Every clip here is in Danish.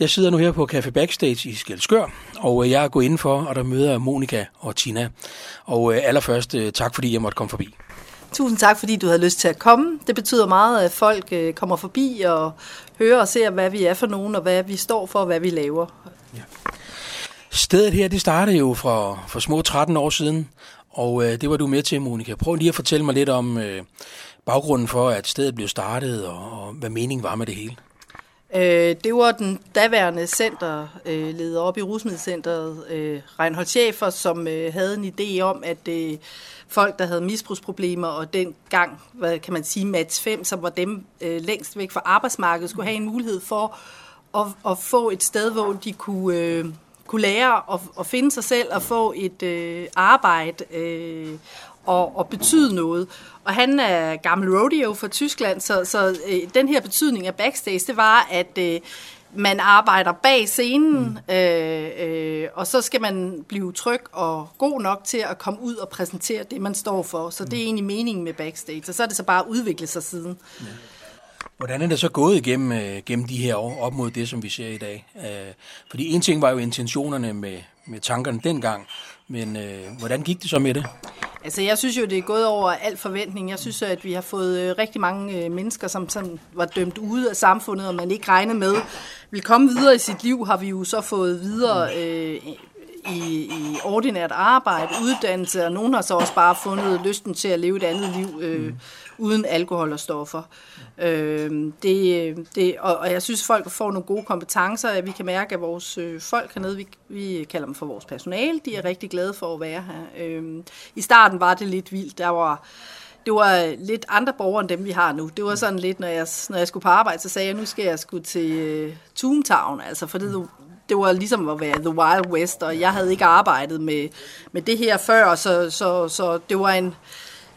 Jeg sidder nu her på Café Backstage i Skelskør, og øh, jeg er gået indenfor, og der møder Monika og Tina. Og øh, allerførst, øh, tak fordi jeg måtte komme forbi. Tusind tak, fordi du havde lyst til at komme. Det betyder meget, at folk kommer forbi og hører og ser, hvad vi er for nogen, og hvad vi står for, og hvad vi laver. Ja. Stedet her, det startede jo for, for små 13 år siden, og øh, det var du med til, Monika. Prøv lige at fortælle mig lidt om øh, baggrunden for, at stedet blev startet, og, og hvad meningen var med det hele. Øh, det var den daværende centerleder øh, op i Rusmiddelcenteret, øh, Reinhold Schäfer, som øh, havde en idé om, at øh, folk, der havde misbrugsproblemer, og dengang, hvad kan man sige, match 5, som var dem øh, længst væk fra arbejdsmarkedet, skulle have en mulighed for at, at få et sted, hvor de kunne... Øh, kunne lære at, at finde sig selv og få et øh, arbejde øh, og, og betyde noget. Og han er gammel rodeo fra Tyskland, så, så øh, den her betydning af backstage, det var, at øh, man arbejder bag scenen, mm. øh, øh, og så skal man blive tryg og god nok til at komme ud og præsentere det, man står for. Så det er mm. egentlig meningen med backstage, og så er det så bare at udvikle sig siden. Ja. Hvordan er det så gået igennem øh, gennem de her år op mod det, som vi ser i dag? Øh, fordi en ting var jo intentionerne med, med tankerne dengang, men øh, hvordan gik det så med det? Altså, jeg synes jo, det er gået over al forventning. Jeg synes, at vi har fået øh, rigtig mange øh, mennesker, som sådan var dømt ude af samfundet, og man ikke regnede med vil komme videre i sit liv, har vi jo så fået videre øh, i, i ordinært arbejde, uddannelse, og nogen har så også bare fundet lysten til at leve et andet liv øh uden alkohol og stoffer. Øh, det, det, og, og jeg synes, folk får nogle gode kompetencer. Vi kan mærke, at vores øh, folk hernede, vi, vi kalder dem for vores personale, de er rigtig glade for at være her. Øh, I starten var det lidt vildt. Der var det var lidt andre borgere end dem, vi har nu. Det var sådan lidt, når jeg, når jeg skulle på arbejde, så sagde jeg, nu skal jeg skulle til øh, Toontown, altså for det, det var ligesom at være The Wild West, og jeg havde ikke arbejdet med, med det her før, så, så, så det var en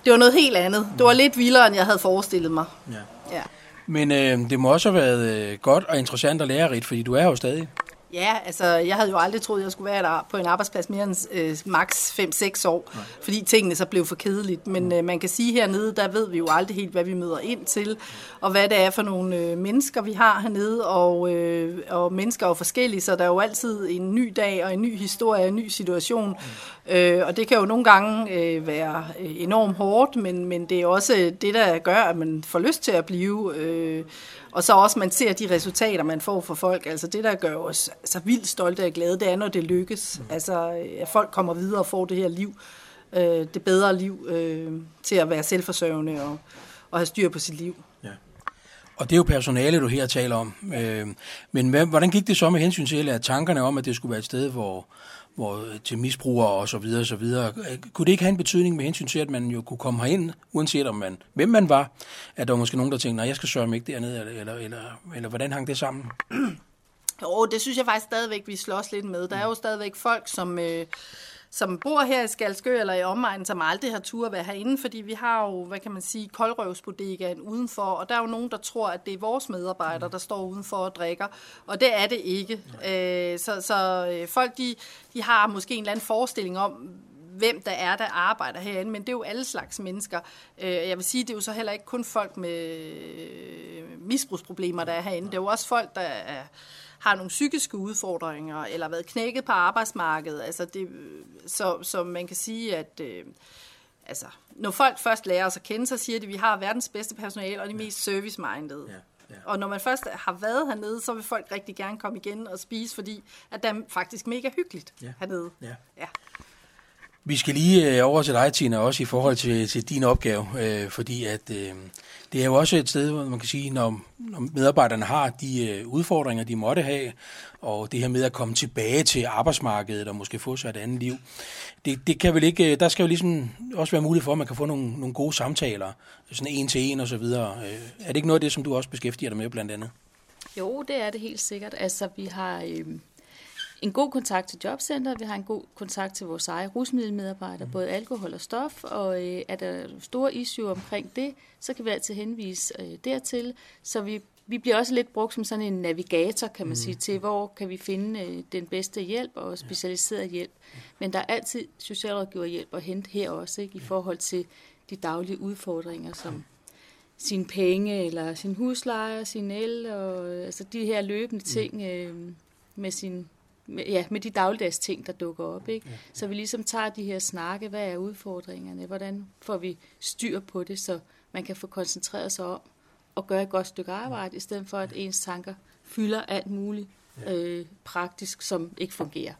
det var noget helt andet. Det var lidt vildere, end jeg havde forestillet mig. Ja. ja. Men øh, det må også have været øh, godt og interessant og lærerigt, fordi du er jo stadig. Ja, altså jeg havde jo aldrig troet, at jeg skulle være der på en arbejdsplads mere end øh, maks 5-6 år, Nej. fordi tingene så blev for kedeligt. Men øh, man kan sige hernede, der ved vi jo aldrig helt, hvad vi møder ind til, og hvad det er for nogle øh, mennesker, vi har hernede, og, øh, og mennesker er jo forskellige, så der er jo altid en ny dag og en ny historie, en ny situation. Mm. Øh, og det kan jo nogle gange øh, være øh, enormt hårdt, men, men det er også det, der gør, at man får lyst til at blive... Øh, og så også, man ser de resultater, man får for folk. Altså det, der gør os altså, vildt stolte og glade, det er, når det lykkes. Mm. Altså, at folk kommer videre og får det her liv, øh, det bedre liv, øh, til at være selvforsørgende og, og have styr på sit liv. Ja. Og det er jo personale, du her taler om. Øh, men hvordan gik det så med hensyn til, at tankerne om, at det skulle være et sted, hvor, hvor, øh, til misbrugere og så videre, og så videre. Kunne det ikke have en betydning med hensyn til, at man jo kunne komme herind, uanset om man, hvem man var, at der var måske nogen, der tænkte, nej, jeg skal sørge mig ikke dernede, eller, eller, eller, eller hvordan hang det sammen? Jo, det synes jeg faktisk stadigvæk, vi slås lidt med. Der er jo stadigvæk folk, som... Øh, som bor her i Skalskø eller i omegnen, som aldrig har tur at være herinde, fordi vi har jo, hvad kan man sige, koldrøvsbodegaen udenfor, og der er jo nogen, der tror, at det er vores medarbejdere, der står udenfor og drikker, og det er det ikke. Øh, så så øh, folk, de, de har måske en eller anden forestilling om, hvem der er, der arbejder herinde, men det er jo alle slags mennesker. Øh, jeg vil sige, det er jo så heller ikke kun folk med misbrugsproblemer, der er herinde. Det er jo også folk, der er har nogle psykiske udfordringer, eller været knækket på arbejdsmarkedet. Altså det, så, så man kan sige, at øh, altså, når folk først lærer os at kende, så siger de, at vi har verdens bedste personale og de mest service-minded. Ja. Ja. Og når man først har været hernede, så vil folk rigtig gerne komme igen og spise, fordi at det er faktisk mega hyggeligt ja. hernede. Ja. ja. Vi skal lige øh, over til dig, Tina, også i forhold til, til din opgave, øh, fordi at øh, det er jo også et sted, hvor man kan sige, når, når medarbejderne har de øh, udfordringer, de måtte have, og det her med at komme tilbage til arbejdsmarkedet og måske få sig et andet liv, det, det kan vel ikke, øh, der skal jo ligesom også være mulighed for, at man kan få nogle, nogle gode samtaler, sådan en til en og så videre. Øh, er det ikke noget af det, som du også beskæftiger dig med blandt andet? Jo, det er det helt sikkert. Altså, vi har... Øh en god kontakt til jobcenter, vi har en god kontakt til vores eget rusmiddelmedarbejdere, mm. både alkohol og stof, og øh, er der store issue omkring det, så kan vi altid henvise øh, dertil. Så vi, vi bliver også lidt brugt som sådan en navigator, kan man mm. sige, til hvor kan vi finde øh, den bedste hjælp og specialiseret hjælp. Men der er altid socialrådgiverhjælp at hente her også, ikke, i forhold til de daglige udfordringer, som, sine penge, eller sin husleje, sin el, og øh, altså de her løbende ting øh, med sin med, ja, med de dagligdags ting, der dukker op. Ikke? Ja, ja. Så vi ligesom tager de her snakke, hvad er udfordringerne, hvordan får vi styr på det, så man kan få koncentreret sig om at gøre et godt stykke arbejde, i stedet for at ens tanker fylder alt muligt øh, praktisk, som ikke fungerer.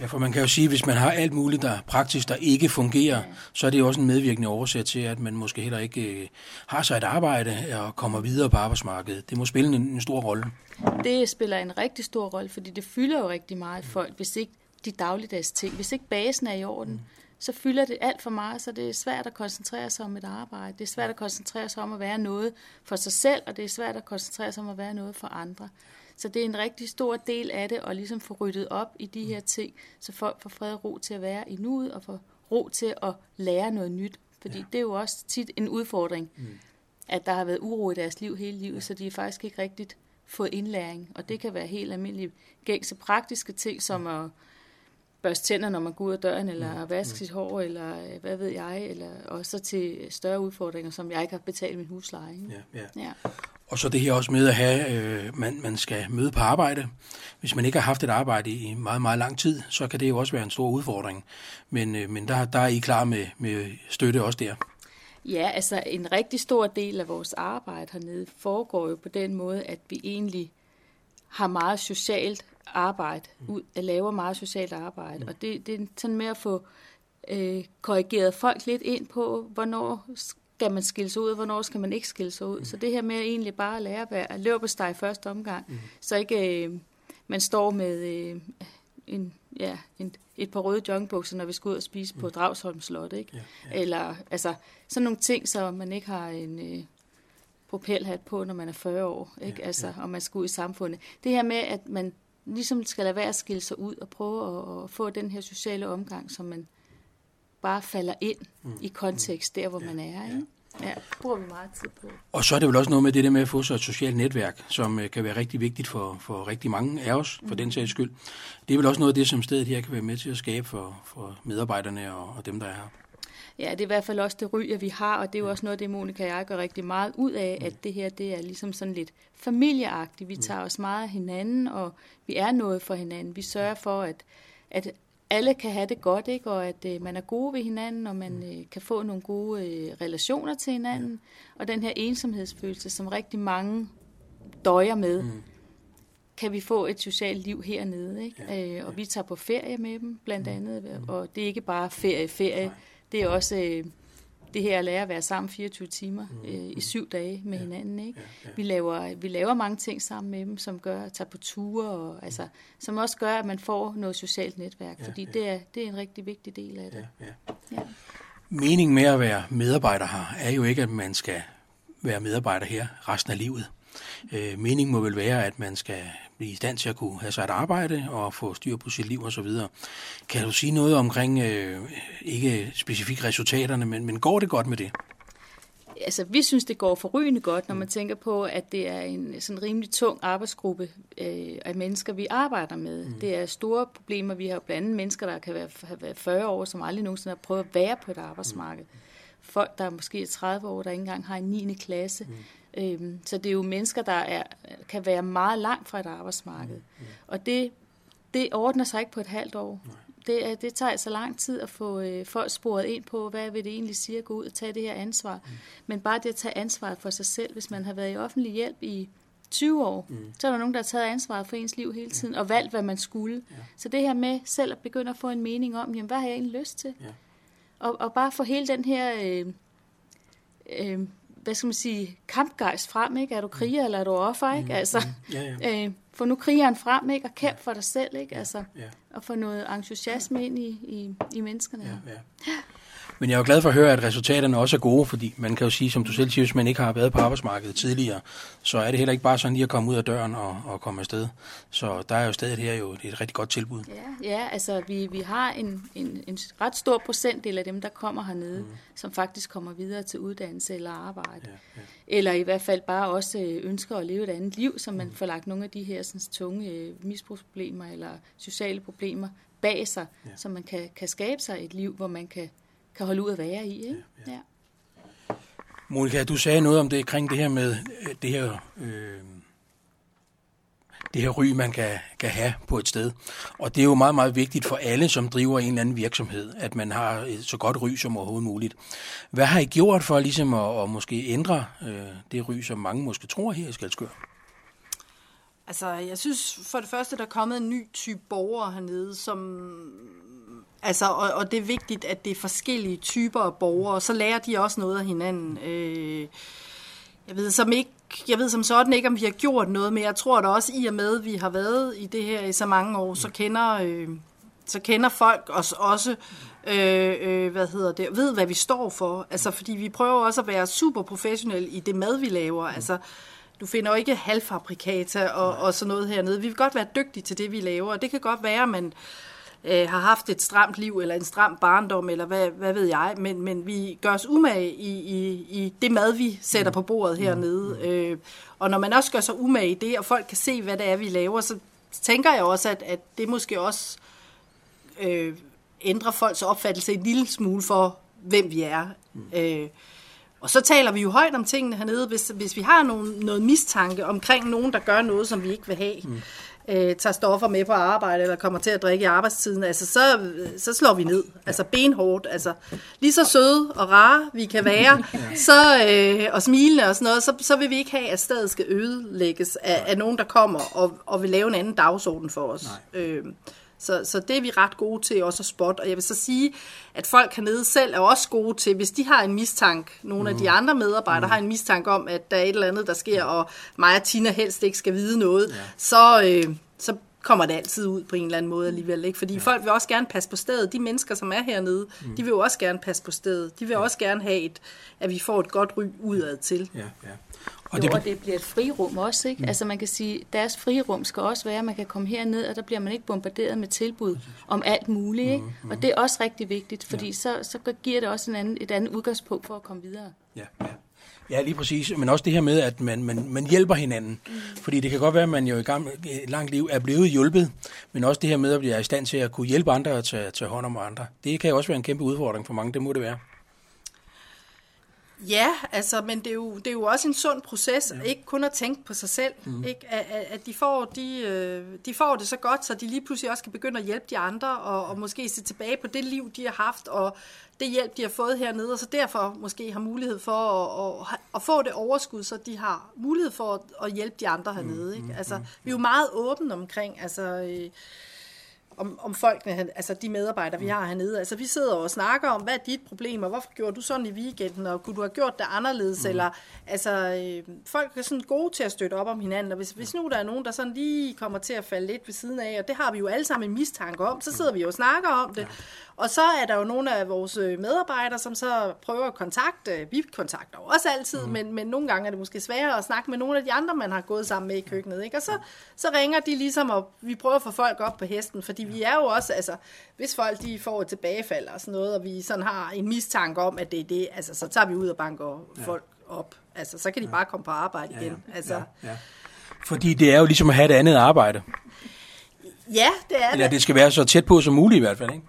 Ja, for man kan jo sige, at hvis man har alt muligt, der praktisk, der ikke fungerer, så er det jo også en medvirkende årsag til, at man måske heller ikke øh, har sig et arbejde og kommer videre på arbejdsmarkedet. Det må spille en, en stor rolle. Det spiller en rigtig stor rolle, fordi det fylder jo rigtig meget folk, hvis ikke de dagligdags ting, hvis ikke basen er i orden, mm. så fylder det alt for meget, så det er svært at koncentrere sig om et arbejde. Det er svært at koncentrere sig om at være noget for sig selv, og det er svært at koncentrere sig om at være noget for andre. Så det er en rigtig stor del af det, at ligesom få ryddet op i de her ting, så folk får fred og ro til at være i nuet, og får ro til at lære noget nyt. Fordi ja. det er jo også tit en udfordring, mm. at der har været uro i deres liv hele livet, ja. så de er faktisk ikke rigtigt fået indlæring. Og det kan være helt almindelige gængse praktiske ting, som at børste tænder, når man går ud af døren, eller vaske sit hår, eller øh, hvad ved jeg, eller også til større udfordringer, som jeg ikke har betalt min husleje. Ja, ja. ja. Og så det her også med at have, øh, man, man skal møde på arbejde. Hvis man ikke har haft et arbejde i meget, meget lang tid, så kan det jo også være en stor udfordring. Men, øh, men der, der er I klar med, med støtte også der. Ja, altså en rigtig stor del af vores arbejde hernede foregår jo på den måde, at vi egentlig har meget socialt arbejde, ud, laver meget socialt arbejde. Og det, det er sådan med at få øh, korrigeret folk lidt ind på, hvornår skal man skille sig ud, og hvornår skal man ikke skille sig ud. Mm. Så det her med at egentlig bare at lære at være løbersteg i første omgang, mm. så ikke øh, man står med øh, en, ja, en, et par røde joggingbukser, når vi skal ud og spise mm. på Dragsholm Slot, ikke? Ja, ja. Eller altså, sådan nogle ting, så man ikke har en øh, propelhat på, når man er 40 år, ikke? Ja, altså, ja. og man skal ud i samfundet. Det her med, at man ligesom skal lade være at skille sig ud og prøve at, at få den her sociale omgang, som man bare falder ind mm. i kontekst der, hvor ja, man er. Ikke? Ja. Bruger vi meget tid på. Og så er det vel også noget med det der med at få sig et socialt netværk, som øh, kan være rigtig vigtigt for, for rigtig mange af os, for mm. den sags skyld. Det er vel også noget af det, som stedet her kan være med til at skabe for, for medarbejderne og, og dem, der er her. Ja, det er i hvert fald også det ryg, vi har, og det er jo også noget, det Monika og jeg gør rigtig meget ud af, at mm. det her, det er ligesom sådan lidt familieagtigt. Vi mm. tager os meget af hinanden, og vi er noget for hinanden. Vi sørger for, at, at alle kan have det godt, ikke? og at øh, man er gode ved hinanden, og man øh, kan få nogle gode øh, relationer til hinanden. Og den her ensomhedsfølelse, som rigtig mange døjer med, mm. kan vi få et socialt liv hernede. Ikke? Ja, øh, og vi tager på ferie med dem, blandt mm. andet. Mm. Og det er ikke bare ferie, ferie. Nej. Det er også... Øh, det her at lære at være sammen 24 timer mm. øh, i syv dage med ja. hinanden. Ikke? Ja, ja. Vi, laver, vi laver mange ting sammen med dem, som gør at tage på ture, og, altså, som også gør, at man får noget socialt netværk, ja, fordi ja. Det, er, det er en rigtig vigtig del af det. Ja, ja. Ja. Meningen med at være medarbejder her, er jo ikke, at man skal være medarbejder her resten af livet. Øh, meningen må vel være, at man skal blive i stand til at kunne have sig et arbejde og få styr på sit liv osv. Kan du sige noget omkring, øh, ikke specifikt resultaterne, men, men går det godt med det? Altså, vi synes, det går forrygende godt, når man tænker på, at det er en sådan rimelig tung arbejdsgruppe øh, af mennesker, vi arbejder med. Mm. Det er store problemer. Vi har blandt andet mennesker, der kan være, have været 40 år, som aldrig nogensinde har prøvet at være på et arbejdsmarked. Folk, der er måske 30 år, der ikke engang har en 9. klasse. Mm. Øhm, så det er jo mennesker, der er, kan være meget langt fra et arbejdsmarked. Mm, mm. Og det, det ordner sig ikke på et halvt år. Det, det tager så altså lang tid at få øh, folk sporet ind på, hvad vil det egentlig sige at gå ud og tage det her ansvar. Mm. Men bare det at tage ansvaret for sig selv, hvis man har været i offentlig hjælp i 20 år, mm. så er der nogen, der har taget ansvaret for ens liv hele tiden, ja. og valgt, hvad man skulle. Ja. Så det her med selv at begynde at få en mening om, jamen, hvad har jeg egentlig lyst til? Ja. Og, og bare få hele den her... Øh, øh, hvad skal man sige, kampgejst frem, ikke? Er du kriger, eller er du offer, ikke? Mm, altså, mm, ja, ja. Øh, få nu krigeren frem, ikke? Og kæmp for dig selv, ikke? Altså, ja. og få noget entusiasme ind i, i, i menneskerne. Ja, ja. Men jeg er jo glad for at høre, at resultaterne også er gode, fordi man kan jo sige, som du selv siger, hvis man ikke har været på arbejdsmarkedet tidligere, så er det heller ikke bare sådan lige at komme ud af døren og, og komme afsted. Så der er jo stadig her jo et rigtig godt tilbud. Ja, ja altså vi, vi har en, en, en ret stor procentdel af dem, der kommer hernede, mm. som faktisk kommer videre til uddannelse eller arbejde. Ja, ja. Eller i hvert fald bare også øh, ønsker at leve et andet liv, så man mm. får lagt nogle af de her sådan, tunge øh, misbrugsproblemer eller sociale problemer bag sig, ja. så man kan, kan skabe sig et liv, hvor man kan kan holde ud at være i. Ikke? Ja, ja. Ja. Monika, du sagde noget om det kring det her med øh, det her, øh, det her ry, man kan, kan have på et sted. Og det er jo meget, meget vigtigt for alle, som driver en eller anden virksomhed, at man har et så godt ry som overhovedet muligt. Hvad har I gjort for ligesom at, at måske ændre øh, det ry, som mange måske tror her i Skalskør? Altså, jeg synes for det første, der er kommet en ny type borgere hernede, som... Altså, og, og det er vigtigt, at det er forskellige typer af borgere, og så lærer de også noget af hinanden. Øh, jeg ved som ikke, jeg ved som sådan ikke, om vi har gjort noget, men jeg tror da også, i og med, at vi har været i det her i så mange år, så kender, øh, så kender folk os også, øh, øh, hvad hedder det, ved, hvad vi står for. Altså, fordi vi prøver også at være super professionelle i det mad, vi laver. Altså, du finder jo ikke halvfabrikata og, og sådan noget hernede. Vi vil godt være dygtige til det, vi laver, og det kan godt være, at man øh, har haft et stramt liv, eller en stram barndom, eller hvad, hvad ved jeg, men, men vi gør os umage i, i, i det mad, vi sætter på bordet hernede. Øh, og når man også gør sig umage i det, og folk kan se, hvad det er, vi laver, så tænker jeg også, at, at det måske også øh, ændrer folks opfattelse en lille smule for, hvem vi er. Mm. Øh, og så taler vi jo højt om tingene hernede, hvis, hvis vi har nogen, noget mistanke omkring nogen, der gør noget, som vi ikke vil have. Mm. Øh, tager stoffer med på arbejde, eller kommer til at drikke i arbejdstiden, altså så, så slår vi ned. Altså benhårdt. Altså, lige så søde og rare vi kan være, så, øh, og smilende og sådan noget, så, så vil vi ikke have, at stedet skal ødelægges af, af nogen, der kommer og, og vil lave en anden dagsorden for os. Øh, så, så det er vi ret gode til også at spotte. Og jeg vil så sige, at folk hernede selv er også gode til, hvis de har en mistank, nogle af de mm. andre medarbejdere mm. har en mistanke om, at der er et eller andet, der sker, og mig og Tina helst ikke skal vide noget, ja. så, øh, så kommer det altid ud på en eller anden måde alligevel. Ikke? Fordi ja. folk vil også gerne passe på stedet. De mennesker, som er hernede, mm. de vil jo også gerne passe på stedet. De vil ja. også gerne have, et, at vi får et godt ry udad til. Ja, ja. Og jo, det, og det bliver et frirum også, ikke? Mm. Altså man kan sige, deres frirum skal også være, at man kan komme herned, og der bliver man ikke bombarderet med tilbud om alt muligt, ikke? Mm, mm. Og det er også rigtig vigtigt, fordi ja. så, så giver det også en anden, et andet udgangspunkt for at komme videre. Ja, ja. Ja, lige præcis. Men også det her med, at man, man, man hjælper hinanden. Mm. Fordi det kan godt være, at man jo i gang, et langt liv er blevet hjulpet, men også det her med at blive i stand til at kunne hjælpe andre og tage, tage hånd om andre. Det kan også være en kæmpe udfordring for mange, det må det være. Ja, altså, men det er, jo, det er jo også en sund proces, ja. ikke kun at tænke på sig selv, mm. ikke? At, at de, får, de, øh, de får det så godt, så de lige pludselig også kan begynde at hjælpe de andre, og, og måske se tilbage på det liv, de har haft, og det hjælp, de har fået hernede, og så derfor måske har mulighed for at, at, at få det overskud, så de har mulighed for at, at hjælpe de andre hernede. Mm, ikke? Mm, altså, vi er jo meget åbne omkring, altså... Øh, om, om folkene, altså de medarbejdere, vi mm. har hernede. Altså vi sidder og snakker om, hvad er dit problem, og hvorfor gjorde du sådan i weekenden, og kunne du have gjort det anderledes, mm. eller altså øh, folk er sådan gode til at støtte op om hinanden, og hvis, hvis nu der er nogen, der sådan lige kommer til at falde lidt ved siden af, og det har vi jo alle sammen en mistanke om, så sidder vi jo og snakker om det, og så er der jo nogle af vores øh, medarbejdere, som så prøver at kontakte. Vi kontakter jo også altid, mm. men, men nogle gange er det måske sværere at snakke med nogle af de andre, man har gået sammen med i køkkenet. Ikke? Og så, så ringer de ligesom, og vi prøver at få folk op på hesten, fordi vi er jo også, altså, hvis folk de får et tilbagefald og sådan noget, og vi sådan har en mistanke om, at det er det, altså, så tager vi ud og banker ja. folk op. Altså, så kan de bare komme på arbejde igen. Ja, ja. Altså, ja, ja. Fordi det er jo ligesom at have et andet arbejde. Ja, det er Eller det skal være så tæt på som muligt i hvert fald, ikke?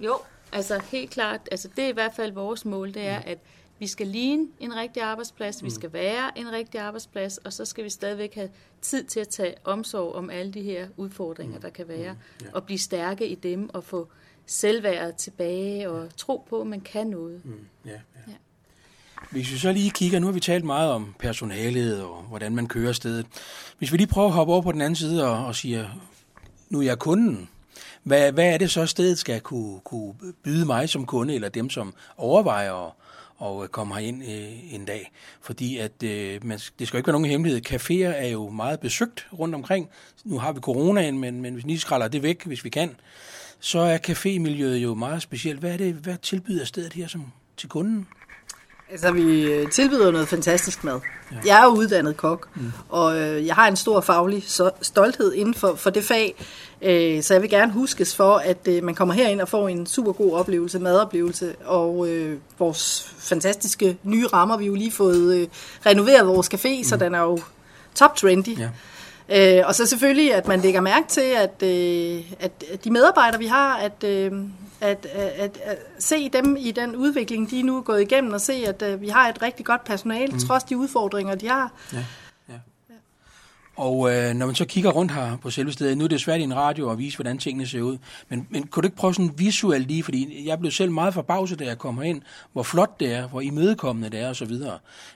Jo, altså helt klart. Altså det er i hvert fald vores mål, det er, mm. at vi skal ligne en rigtig arbejdsplads, mm. vi skal være en rigtig arbejdsplads, og så skal vi stadigvæk have tid til at tage omsorg om alle de her udfordringer, mm. der kan være, mm. ja. og blive stærke i dem, og få selvværdet tilbage, og tro på, at man kan noget. Mm. Ja, ja. Ja. Hvis vi så lige kigger, nu har vi talt meget om personalet og hvordan man kører stedet. Hvis vi lige prøver at hoppe over på den anden side og, og siger, nu er jeg kunden, hvad, hvad er det så, stedet skal kunne, kunne byde mig som kunde, eller dem, som overvejer at, og øh, komme herind øh, en dag. Fordi at, øh, man, det skal jo ikke være nogen hemmelighed. Caféer er jo meget besøgt rundt omkring. Nu har vi coronaen, men, men hvis vi skræller det væk, hvis vi kan, så er cafémiljøet jo meget specielt. Hvad er det, hvad tilbyder stedet her som, til kunden? Altså, vi øh, tilbyder noget fantastisk mad. Ja. Jeg er uddannet kok, mm. og øh, jeg har en stor faglig stolthed inden for, for det fag. Øh, så jeg vil gerne huskes for, at øh, man kommer herind og får en super god oplevelse, madoplevelse, og øh, vores fantastiske nye rammer. Vi har jo lige fået øh, renoveret vores café, mm. så den er jo top trendy. Ja. Øh, og så selvfølgelig, at man lægger mærke til, at, øh, at de medarbejdere, vi har, at, øh, at, at, at, at se dem i den udvikling, de nu er gået igennem, og se, at uh, vi har et rigtig godt personale, mm. trods de udfordringer, de har. Ja. Og øh, når man så kigger rundt her på selve stedet, nu er det svært i en radio at vise, hvordan tingene ser ud, men, men kunne du ikke prøve sådan visuelt lige, fordi jeg blev selv meget forbavset, da jeg kom ind, hvor flot det er, hvor imødekommende det er osv.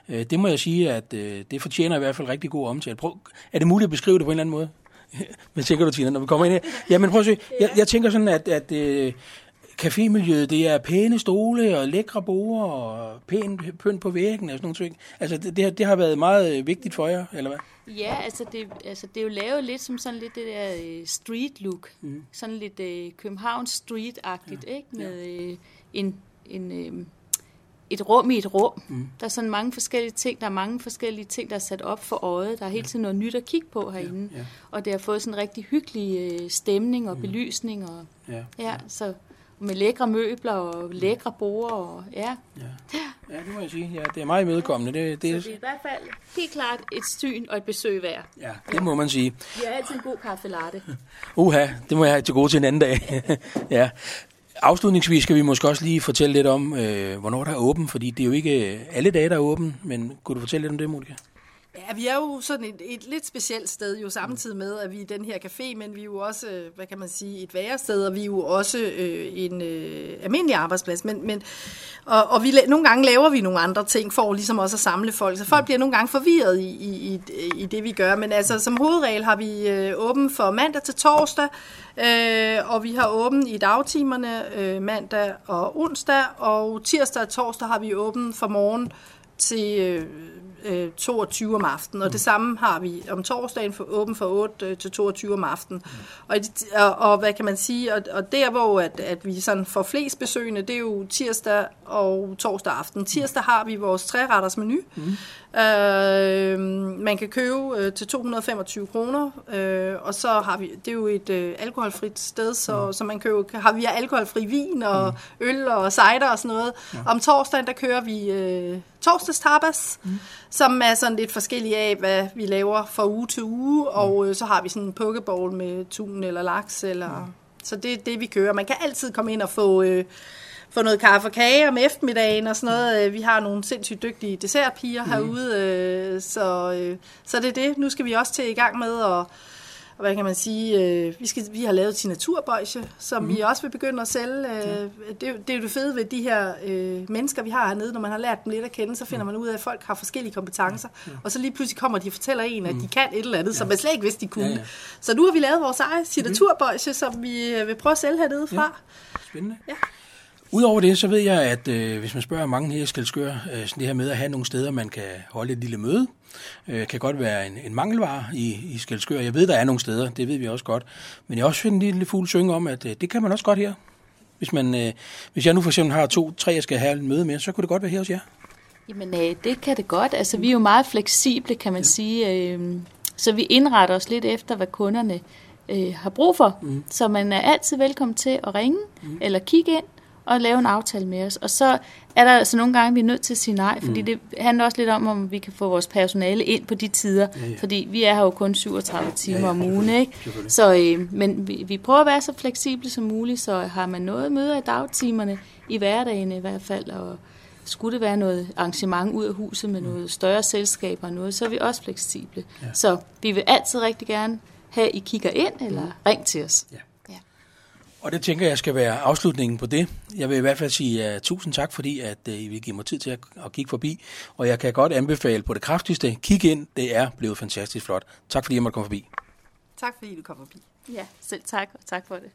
Øh, det må jeg sige, at øh, det fortjener i hvert fald rigtig god omtale. Prøv, er det muligt at beskrive det på en eller anden måde? Hvad tænker du, Tina, når vi kommer ind her? Jamen prøv at se, jeg, jeg tænker sådan, at, at øh, cafémiljøet, det er pæne stole og lækre borer og pæn pynt på væggen og sådan nogle ting. Altså det, det, det har været meget vigtigt for jer, eller hvad? Ja, altså det, altså det er jo lavet lidt som sådan lidt det der øh, street look. Mm. Sådan lidt uh, København Street-agtigt, ja. ikke? Med ja. uh, en, en, uh, et rum i et rum. Mm. Der er sådan mange forskellige ting. Der er mange forskellige ting, der er sat op for øjet. Der er hele tiden noget nyt at kigge på herinde. Ja. Ja. Og det har fået sådan en rigtig hyggelig uh, stemning og mm. belysning. Og, ja. Ja, så med lækre møbler og lækre borer. Og, ja. Ja. ja, det må jeg sige. Ja, det er meget imødekommende. Det, det, er... Så det er i hvert fald helt klart et syn og et besøg værd. Ja, det ja. må man sige. Vi har altid en god kaffe latte. Uha, det må jeg have til gode til en anden dag. ja. Afslutningsvis skal vi måske også lige fortælle lidt om, øh, hvornår der er åben, fordi det er jo ikke alle dage, der er åben, men kunne du fortælle lidt om det, Monika? Ja, vi er jo sådan et, et lidt specielt sted, jo samtidig med, at vi er den her café, men vi er jo også, øh, hvad kan man sige, et værested, og vi er jo også øh, en øh, almindelig arbejdsplads. Men, men, og, og vi, nogle gange laver vi nogle andre ting for ligesom også at samle folk, så folk bliver nogle gange forvirret i, i, i, i det, vi gør. Men altså, som hovedregel har vi øh, åben for mandag til torsdag, øh, og vi har åben i dagtimerne øh, mandag og onsdag, og tirsdag og torsdag har vi åben for morgen til øh, 22 øh, om aftenen, og det samme har vi om torsdagen for åben fra 8 øh, til 22 om aftenen. Mm. Og, og, og hvad kan man sige, og, og der hvor at, at vi sådan får flest besøgende, det er jo tirsdag og torsdag aften. Tirsdag har vi vores træretters menu, mm. Øh, man kan købe øh, til 225 kroner, øh, og så har vi, det er jo et øh, alkoholfrit sted, så, mm. så man køber, har vi alkoholfri vin og mm. øl og cider og sådan noget. Ja. Om torsdagen, der kører vi øh, torsdags tapas, mm. som er sådan lidt forskellige af, hvad vi laver fra uge til uge, mm. og øh, så har vi sådan en pokeball med tun eller laks, eller, mm. så det er det, vi kører. Man kan altid komme ind og få... Øh, få noget kaffe og kage om eftermiddagen og sådan noget. Vi har nogle sindssygt dygtige dessertpiger mm. herude, øh, så, øh, så det er det. Nu skal vi også til i gang med at og hvad kan man sige, øh, vi, skal, vi har lavet signaturbøjse, som mm. vi også vil begynde at sælge. Øh, det, det er jo det fede ved de her øh, mennesker, vi har hernede. Når man har lært dem lidt at kende, så finder man ud af, at folk har forskellige kompetencer. Ja. Og så lige pludselig kommer de og fortæller en, at de kan et eller andet, ja. som man slet ikke vidste, de kunne. Ja, ja. Så nu har vi lavet vores egen signaturbøjse, som vi øh, vil prøve at sælge hernede fra. Ja. Spændende. Ja. Udover det, så ved jeg, at øh, hvis man spørger mange her i Skalskør, øh, sådan det her med at have nogle steder, man kan holde et lille møde, øh, kan godt være en, en mangelvare i, i Skalskør. Jeg ved, der er nogle steder, det ved vi også godt. Men jeg også finder en lille fugl synge om, at øh, det kan man også godt her. Hvis, man, øh, hvis jeg nu for eksempel har to, tre, jeg skal have et møde med, så kunne det godt være her hos jer. Jamen, øh, det kan det godt. Altså, vi er jo meget fleksible, kan man ja. sige. Øh, så vi indretter os lidt efter, hvad kunderne øh, har brug for. Mm. Så man er altid velkommen til at ringe mm. eller kigge ind og lave en aftale med os. Og så er der altså nogle gange, vi er nødt til at sige nej, fordi mm. det handler også lidt om, om vi kan få vores personale ind på de tider, ja, ja. fordi vi er her jo kun 37 timer ja, ja, om ugen, ikke? Så, øh, men vi, vi prøver at være så fleksible som muligt, så har man noget møder i dagtimerne, i hverdagen i hvert fald, og skulle det være noget arrangement ud af huset med mm. noget større selskaber og noget, så er vi også fleksible. Ja. Så vi vil altid rigtig gerne have, at I kigger ind, eller mm. ring til os. Ja. Og det tænker jeg skal være afslutningen på det. Jeg vil i hvert fald sige uh, tusind tak, fordi at uh, I vil give mig tid til at, at kigge forbi. Og jeg kan godt anbefale på det kraftigste, kig ind, det er blevet fantastisk flot. Tak fordi jeg måtte komme forbi. Tak fordi du kom forbi. Ja, selv tak, og tak for det.